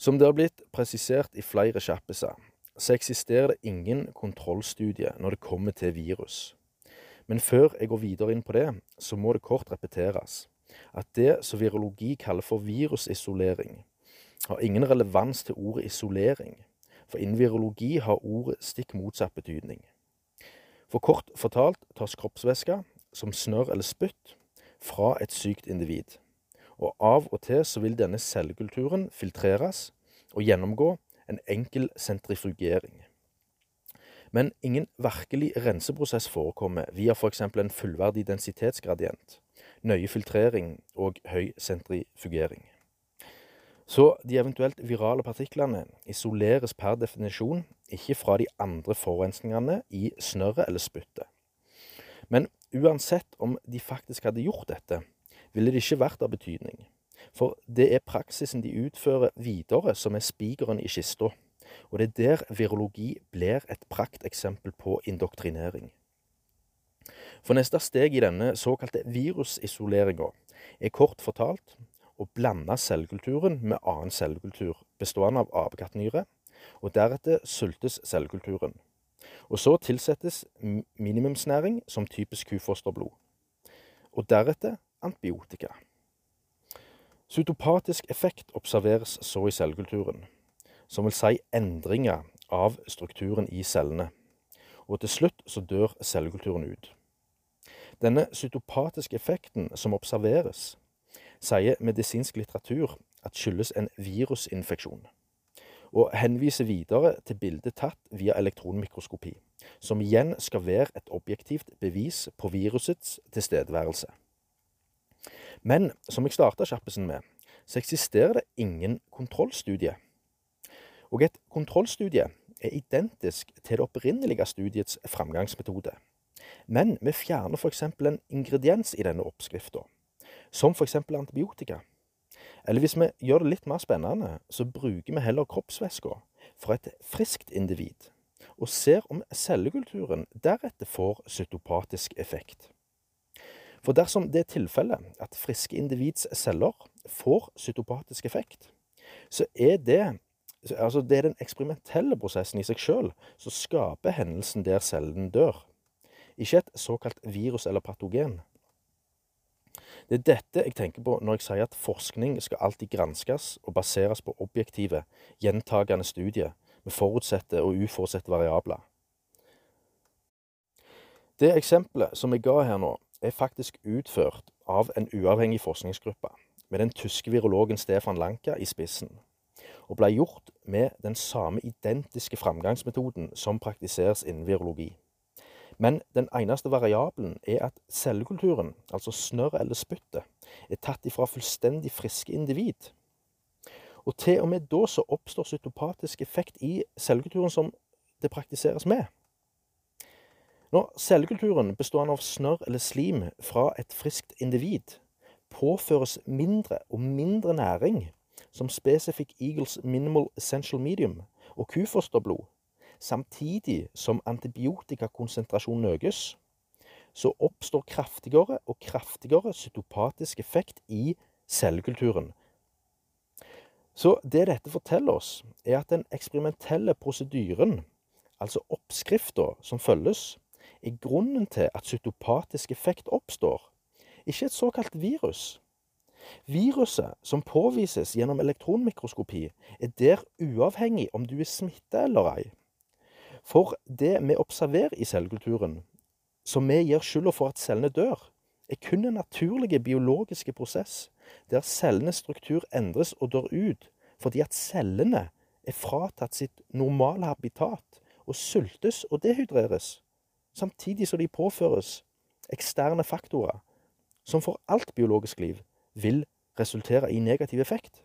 Som det har blitt presisert i flere kjappiser, så eksisterer det ingen kontrollstudie når det kommer til virus. Men før jeg går videre inn på det, så må det kort repeteres at det som virologi kaller for virusisolering, har ingen relevans til ordet isolering, for innen virologi har ordet stikk motsatt betydning. For kort fortalt tas kroppsvæske, som snørr eller spytt, fra et sykt individ og av og til så vil denne cellekulturen filtreres og gjennomgå en enkel sentrifugering. Men ingen virkelig renseprosess forekommer via f.eks. en fullverdig densitetsgradient, nøye filtrering og høy sentrifugering. Så de eventuelt virale partiklene isoleres per definisjon ikke fra de andre forurensningene i snørret eller spyttet. Men uansett om de faktisk hadde gjort dette, ville det ikke vært av betydning. For det er praksisen de utfører videre som er spikeren i kista, og det er der virologi blir et prakteksempel på indoktrinering. For neste steg i denne såkalte virusisoleringa er kort fortalt å blande cellekulturen med annen cellekultur bestående av apekattnyre, og deretter sultes cellekulturen. Og så tilsettes minimumsnæring som typisk kufosterblod. Og deretter antibiotika. Cytopatisk effekt observeres så i cellekulturen, som vil si endringer av strukturen i cellene, og til slutt så dør cellekulturen ut. Denne cytopatiske effekten som observeres, sier medisinsk litteratur at skyldes en virusinfeksjon, og henviser videre til bildet tatt via elektronmikroskopi, som igjen skal være et objektivt bevis på virusets tilstedeværelse. Men som jeg starta sjappisen med, så eksisterer det ingen kontrollstudie. Og et kontrollstudie er identisk til det opprinnelige studiets framgangsmetode. Men vi fjerner f.eks. en ingrediens i denne oppskrifta, som f.eks. antibiotika. Eller hvis vi gjør det litt mer spennende, så bruker vi heller kroppsvæska fra et friskt individ, og ser om cellekulturen deretter får cytopatisk effekt. For dersom det er tilfellet at friske individs celler får cytopatisk effekt, så er det altså det er den eksperimentelle prosessen i seg sjøl som skaper hendelsen der cellen dør, ikke et såkalt virus eller patogen. Det er dette jeg tenker på når jeg sier at forskning skal alltid granskes og baseres på objektive, gjentagende studier med forutsette og uforutsette variabler. Det eksempelet som jeg ga her nå, er faktisk utført av en uavhengig forskningsgruppe, med den tyske virologen Stefan Lanka i spissen, og ble gjort med den samme identiske framgangsmetoden som praktiseres innen virologi. Men den eneste variabelen er at cellekulturen, altså snørr eller spyttet, er tatt ifra fullstendig friske individ. Og til og med da så oppstår cytopatisk effekt i cellekulturen som det praktiseres med. Når cellekulturen bestående av snørr eller slim fra et friskt individ påføres mindre og mindre næring, som Specific Eagles Minimal Essential Medium og kufosterblod, samtidig som antibiotikakonsentrasjonen økes, så oppstår kraftigere og kraftigere cytopatisk effekt i cellekulturen. Så det dette forteller oss, er at den eksperimentelle prosedyren, altså oppskrifta som følges, er grunnen til at cytopatisk effekt oppstår, ikke et såkalt virus. Viruset som påvises gjennom elektronmikroskopi, er der uavhengig om du er smitta eller ei. For det vi observerer i cellekulturen, som vi gir skylda for at cellene dør, er kun en naturlig biologiske prosess der cellenes struktur endres og dør ut fordi at cellene er fratatt sitt normale habitat og sultes og dehydreres samtidig som de påføres eksterne faktorer som for alt biologisk liv vil resultere i negativ effekt.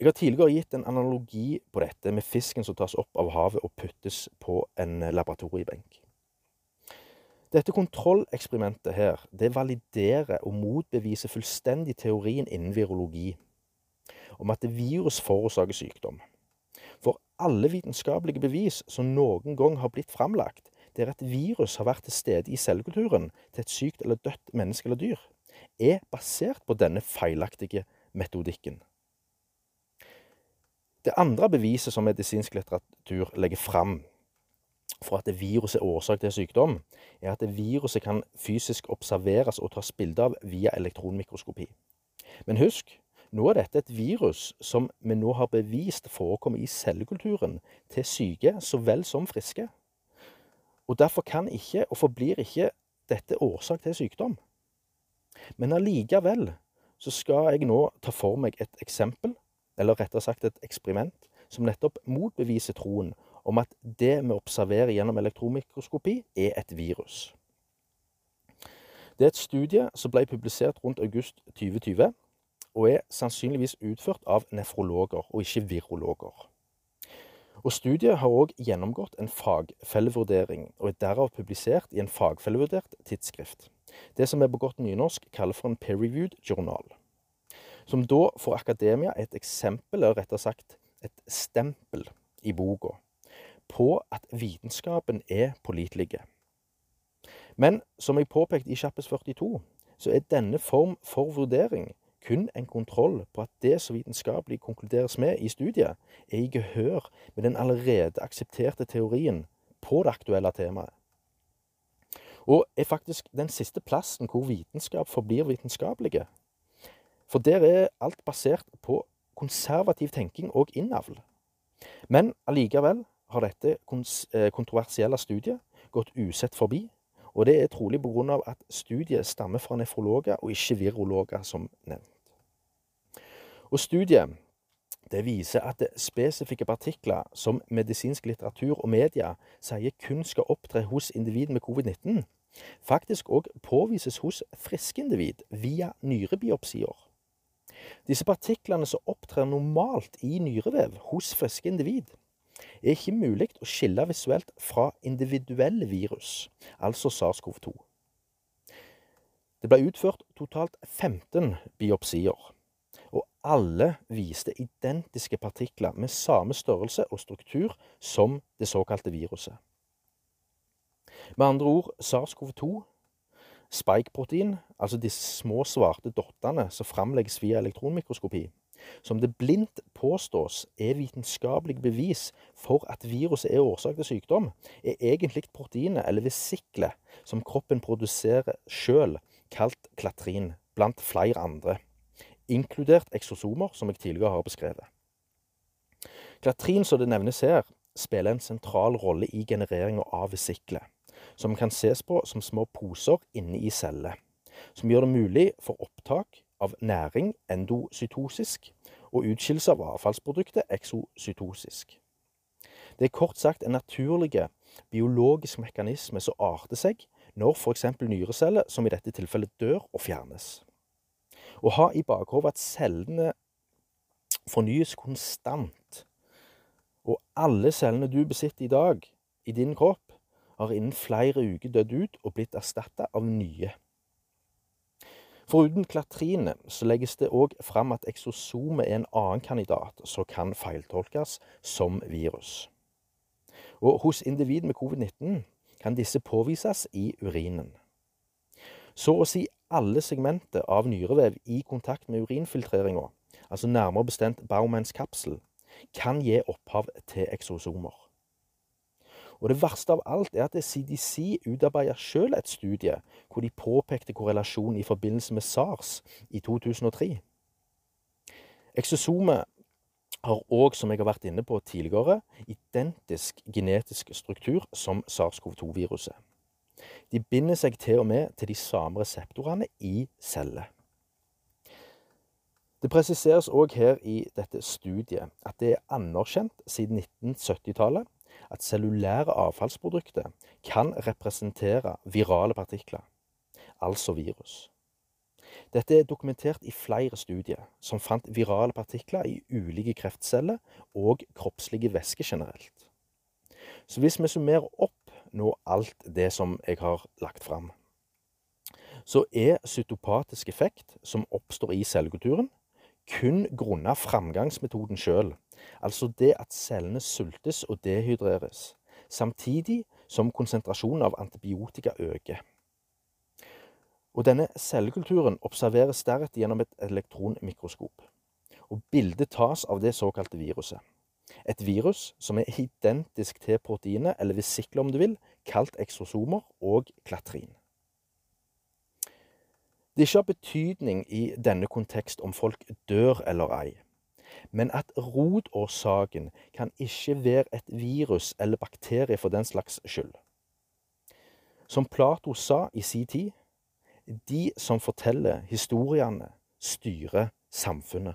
Jeg har tidligere gitt en analogi på dette med fisken som tas opp av havet og puttes på en laboratoriebenk. Dette kontrolleksperimentet her, det validerer og motbeviser fullstendig teorien innen virologi om at virus forårsaker sykdom. For alle vitenskapelige bevis som noen gang har blitt framlagt, der et virus har vært til stede i cellekulturen til et sykt eller dødt menneske eller dyr, er basert på denne feilaktige metodikken. Det andre beviset som medisinsk litteratur legger fram for at viruset er årsak til sykdom, er at viruset kan fysisk observeres og tas bilde av via elektronmikroskopi. Men husk, nå er dette et virus som vi nå har bevist forekommer i cellekulturen til syke så vel som friske. Og derfor kan ikke, og forblir ikke, dette årsak til sykdom. Men allikevel så skal jeg nå ta for meg et eksempel, eller rettere sagt et eksperiment, som nettopp motbeviser troen om at det vi observerer gjennom elektromikroskopi, er et virus. Det er et studie som ble publisert rundt august 2020, og er sannsynligvis utført av nefrologer og ikke virologer. Og Studiet har òg gjennomgått en fagfellevurdering, og er derav publisert i en fagfellevurdert tidsskrift. Det som er på godt nynorsk kaller for en peer-reviewed journal. Som da får akademia et eksempel, eller rettere sagt et stempel, i boka på at vitenskapen er pålitelig. Men som jeg påpekte i Kjappes 42, så er denne form for vurdering kun en kontroll på at det som vitenskapelig konkluderes med i studiet, er i gehør med den allerede aksepterte teorien på det aktuelle temaet. Og er faktisk den siste plassen hvor vitenskap forblir vitenskapelige. For der er alt basert på konservativ tenking og innavl. Men allikevel har dette eh, kontroversielle studiet gått usett forbi, og det er trolig av at studiet stammer fra nefrologer og ikke virologer, som nevnt. Og studiet det viser at det spesifikke partikler som medisinsk litteratur og media sier kun skal opptre hos individ med covid-19, faktisk òg påvises hos friske individ via nyrebiopsier. Disse partiklene som opptrer normalt i nyrevev hos friske individ, er ikke mulig å skille visuelt fra individuelle virus, altså SARS-CoV-2. Det ble utført totalt 15 biopsier, alle viste identiske partikler med samme størrelse og struktur som det såkalte viruset. Med andre ord SARS-CoV-2, spike-protein, altså disse små svarte dottene som framlegges via elektronmikroskopi, som det blindt påstås er vitenskapelig bevis for at viruset er årsak til sykdom, er egentlig proteinet eller vesiklet som kroppen produserer sjøl, kalt klatrin, blant flere andre, inkludert eksosomer, som jeg tidligere har beskrevet. Klatrin, som det nevnes her, spiller en sentral rolle i genereringa av vesiklet, som kan ses på som små poser inne i celler, som gjør det mulig for opptak av næring endocytosisk og utskillelse av avfallsproduktet eksocytosisk. Det er kort sagt en naturlig biologisk mekanisme som arter seg når f.eks. nyreceller, som i dette tilfellet, dør og fjernes. Å ha i bakhodet at cellene fornyes konstant, og alle cellene du besitter i dag i din kropp, har innen flere uker dødd ut og blitt erstatta av nye. Foruten klatrine så legges det òg fram at eksosomet er en annen kandidat som kan feiltolkes som virus. Og hos individ med covid-19 kan disse påvises i urinen. Så å si alle segmenter av nyrevev i kontakt med urinfiltreringa, altså nærmere bestemt Baumans kapsel, kan gi opphav til eksosomer. Og det verste av alt er at CDC utarbeidet sjøl et studie hvor de påpekte korrelasjon i forbindelse med SARS i 2003. Eksosomet har òg, som jeg har vært inne på tidligere, identisk genetisk struktur som SARS-CoV-2-viruset. De binder seg til og med til de samme reseptorene i celler. Det presiseres òg her i dette studiet at det er anerkjent siden 1970-tallet at cellulære avfallsprodukter kan representere virale partikler, altså virus. Dette er dokumentert i flere studier som fant virale partikler i ulike kreftceller og kroppslige væsker generelt. Så hvis vi summerer opp nå alt det som jeg har lagt fram, så er cytopatisk effekt som oppstår i cellekulturen, kun grunna framgangsmetoden sjøl, altså det at cellene sultes og dehydreres, samtidig som konsentrasjonen av antibiotika øker. Og denne cellekulturen observeres deretter gjennom et elektronmikroskop. Og bildet tas av det såkalte viruset. Et virus som er identisk til proteinet, eller vesikler om du vil, kalt eksosomer og klatrin. Det ikke har betydning i denne kontekst om folk dør eller ei, men at rotårsaken kan ikke være et virus eller bakterie for den slags skyld. Som Plato sa i si tid, de som forteller historiene, styrer samfunnet.